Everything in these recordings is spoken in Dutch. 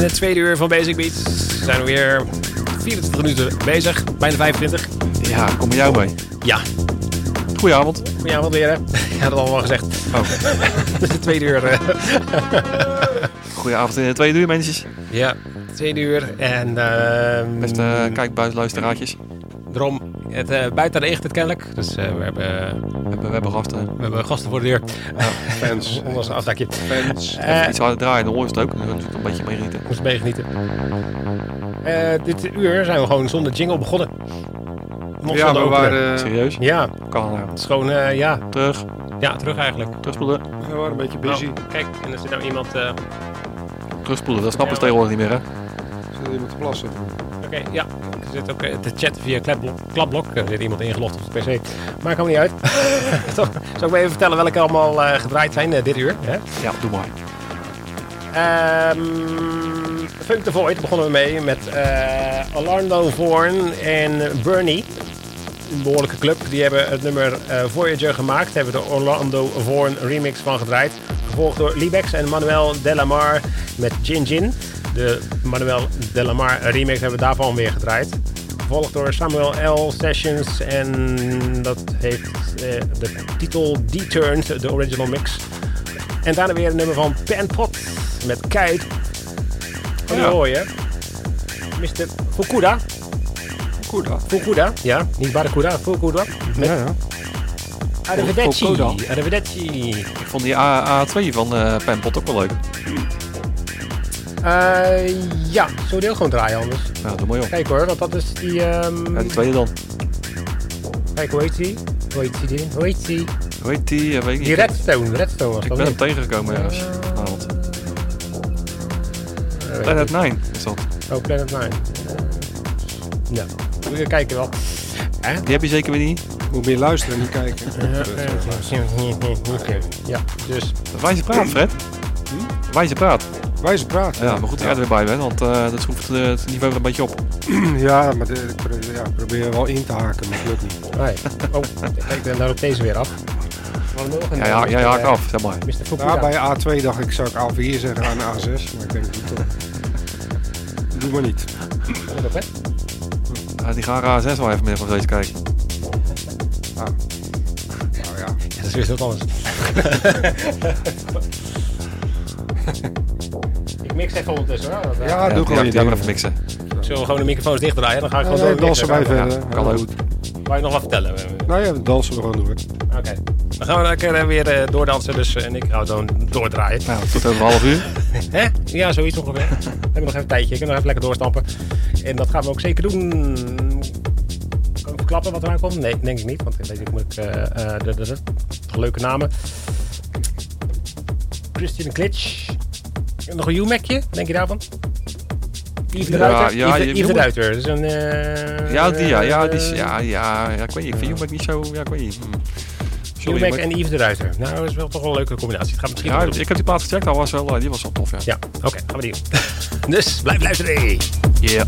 In het tweede uur van Basic Beats. We zijn weer 24 minuten bezig, bijna 25. Ja, kom met jou mee. Ja, Goedenavond. goedenavond weer hè. Had het allemaal gezegd. Oh. Het is het tweede uur. eh. Goedenavond in de tweede uur, mensen. ja, tweede uur. En ehm Beste uh, kijkbuisluisteraartjes. Daarom, het, eh, buiten regent het kennelijk. Dus eh, we, hebben, We hebben, we hebben gasten. we hebben gasten voor de deur. Fans. Onder zijn afdakje. Fans. Eh, Iets harder draaien, dan hoor je het ook. Dan moet je een beetje mee genieten. moest mee genieten. Eh, dit uur zijn we gewoon zonder jingle begonnen. Nog Ja, we waren, Serieus? Ja, Kan nou. het is gewoon, eh, ja, Terug. ja, terug eigenlijk. Terugspoelen. we waren een beetje busy. Oh, kijk, en er zit nou iemand... eh, Terugspoelen. Dat snappen ze tegenwoordig niet meer, hè? Zit iemand te plassen? Oké, ja. Er zit ook eh, te chatten via klapblok. klapblok. Er zit iemand ingelogd op de pc. Maakt helemaal niet uit. Zal ik me even vertellen welke allemaal eh, gedraaid zijn eh, dit uur? Hè? Ja, doe maar. Ehm Funk the Void begonnen we mee met Orlando Vorn en Bernie. Een behoorlijke club. Die hebben het nummer Voyager gemaakt. Hebben de Orlando Vorn remix van gedraaid. Gevolgd door Liebex en Manuel Delamar met Gin Gin. De Manuel Delamar remix hebben we daarvan weer gedraaid. Gevolgd door Samuel L. Sessions. En dat heeft eh, de titel Deturned, de original mix. En daarna weer een nummer van Penpot met Kite. En Ja. hoor je Mr. Fukuda. Dan. Fukuda, ja, niet Barracuda, Fukuda. Met Ja, ja. Arrivederci. Fukuda. Arrivederci. Ik vond die A A2 van eh Penpot ook wel leuk. Eh, ja, zullen we die ook gewoon draaien anders? Ja, doe maar joh. Kijk hoor, want dat is die... ehm, Ja, die tweede dan. Kijk, hoe heet die? Hoe heet die? Hoe heet die? Hoe heet die? Ja, weet ik niet. Die Redstone, Redstone was Ik dat ben hem niet? tegengekomen ergens. Eh, weet Planet ik 9 is dat. niet. Oh, Planet 9. Ja, moet je kijken wel. Hè? Die heb je zeker weer niet. Moet meer luisteren en niet kijken. Ja, dus Wijze praat, Fred. Wijze praat. Wijze praten. Ja, maar goed dat jij er weer bij bent, want eh, dat schroeft eh, het niveau een beetje op. Ja, maar ik pro- ja, ik probeer wel in te haken, maar het lukt niet. Nee. Oh, kijk, dan loopt deze weer af. Wat nog een Ja, ja, jij haakt af, zeg maar. Ja, bij A2 dacht ik, zou ik A4 zeggen aan A6, maar ik denk het toch. Doe maar niet. Ja, die gaan A6 wel even meer van deze kijken. Nou ja, Ja, dat is weer wat anders. ik mix even ondertussen, hoor. ja, Ja, doe gewoon ja, ding. even mixen. Zullen we gewoon de microfoons dichtdraaien? Dan ga ik gewoon nee, door dansen wij verder. kan Ja, ook. goed. Wou je nog wat vertellen? Nou ja, dansen we gewoon door. Oké. Dan gaan we lekker eh, weer eh, doordansen. Dus, eh, en ik ga dan doordraaien. Nou, tot over een half uur. Hè? Ja, zoiets ongeveer. we hebben nog even een tijdje. Ik kan nog even lekker doorstampen. En dat gaan we ook zeker doen. Kan ik verklappen wat eraan komt? Nee, denk ik niet. Want deze moet ik... eh eh, de, de, de, toch leuke namen. Christian Klitsch. Nog een U-Macje, denk je daarvan? Yves de Ja, Ruiter. ja, Yves, de- Yves Ruiter. Een... eh, Ja, die, ja, ja, die, eh, ja, ja, ja, ik weet niet. Ik vind Humac niet zo, ja, ik weet niet. Hm. Sorry, U-Mac Humac. en Yves de Ruiter. Nou, dat is wel toch wel een leuke combinatie. Het gaat misschien Ja, ik heb die plaat gecheckt, dat was wel, eh, die was wel tof, ja. Ja, oké, gaan we die doen. dus blijf luisteren. Yeah.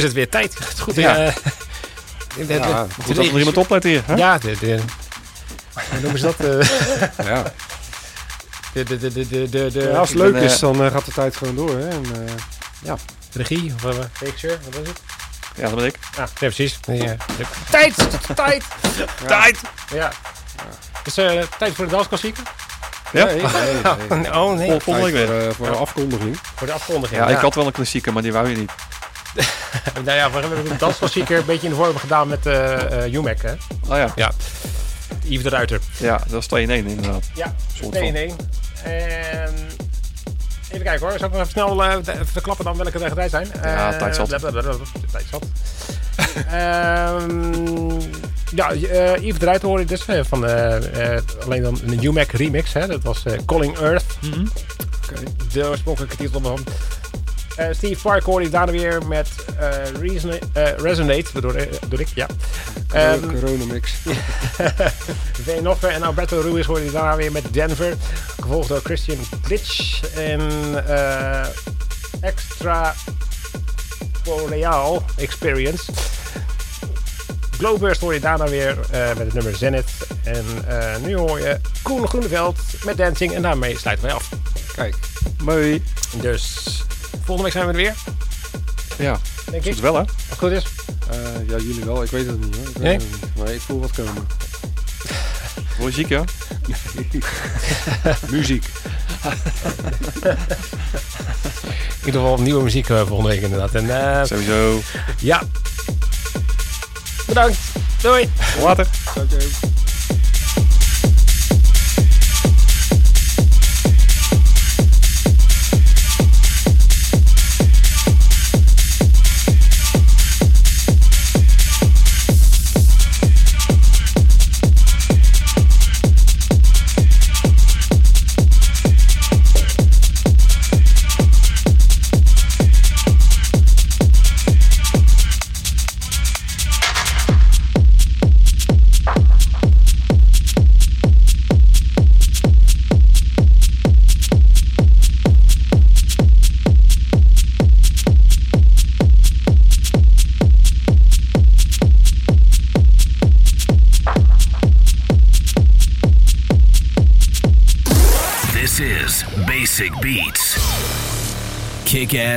Is het weer tijd. Goed, Ja. eh, de- de- Ja, dat er iemand oplet hier. Hè? Ja, de, de, hoe noemen ze dat? Eh, Ja. De, de, de, de, de, Ja, als het leuk ben, is, dan eh, gaat de tijd gewoon door. Hè? En, eh, regie, of uh, picture, wat was het? Ja, dat ben ik. Ah, ja, precies. Ja. Tijd! Tijd! Tijd! Ja. Dus eh, tijd voor de dansklassieker? Ja? nee, nee, nee. Oh nee, Vol- volgende week weer. Voor, eh, voor de afkondiging. voor de afkondiging. Ja, ik had wel een klassieker, maar die wou je niet. Nou ja, we hebben de dansklassieker een beetje in de vorm gedaan met eh eh UMAC, hè? Oh ja, Ja. Yves de Ruiter. ja dat was 2 in 1 inderdaad. Ja, Soort 2 in van. 1. En even kijken hoor. Zal ik nog even snel even verklappen dan welke gedraaid zijn? Ja, tijd zat. Tijd zat. Ehm, ja, eh Yves de Ruiter hoorde je dus eh, van eh, alleen dan een UMAC remix. Hè? Dat was Calling Earth. Oké. De oorspronkelijke titel van. Eh, Steve Park hoorde je daarna weer met eh, eh, Resonate, bedoel, eh, bedoel ik, ja. Ehm, Corona mix. En Alberto Ruiz hoorde je daarna weer met Denver. Gevolgd door Christian Glitch en Extra Boreal Experience. Glowburst hoor je daarna weer met het nummer Zenith. En nu hoor je Koen Groeneveld met Dancing. En daarmee sluiten wij af. Kijk. Mooi. Dus volgende week zijn we er weer, Ja, denk ik. goed wel hè? Als het goed is. Eh, ja, jullie wel. Ik weet het niet hoor. Ik Nee? het niet. Maar ik voel wat komen. Word je ziek ja? Muziek. In ieder geval nieuwe muziek eh, volgende week inderdaad. En eh, Sowieso. ja. Bedankt. Doei. Later. Ciao,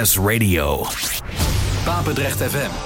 Ass Radio. Papendrecht FM